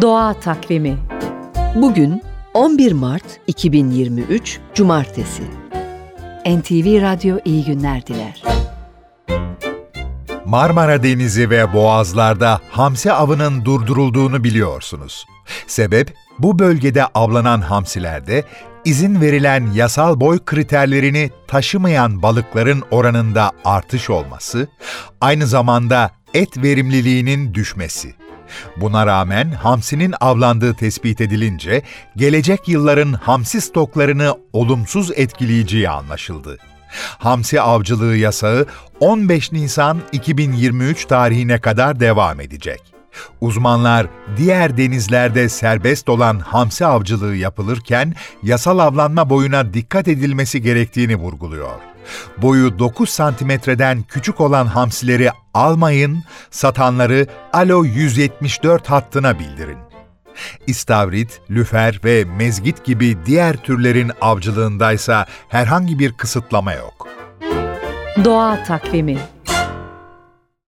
Doğa Takvimi Bugün 11 Mart 2023 Cumartesi. NTV Radyo iyi günler diler. Marmara Denizi ve boğazlarda hamsi avının durdurulduğunu biliyorsunuz. Sebep bu bölgede avlanan hamsilerde izin verilen yasal boy kriterlerini taşımayan balıkların oranında artış olması, aynı zamanda et verimliliğinin düşmesi. Buna rağmen hamsinin avlandığı tespit edilince gelecek yılların hamsi stoklarını olumsuz etkileyeceği anlaşıldı. Hamsi avcılığı yasağı 15 Nisan 2023 tarihine kadar devam edecek. Uzmanlar diğer denizlerde serbest olan hamsi avcılığı yapılırken yasal avlanma boyuna dikkat edilmesi gerektiğini vurguluyor. Boyu 9 santimetreden küçük olan hamsileri almayın, satanları Alo 174 hattına bildirin. İstavrit, lüfer ve mezgit gibi diğer türlerin avcılığındaysa herhangi bir kısıtlama yok. Doğa Takvimi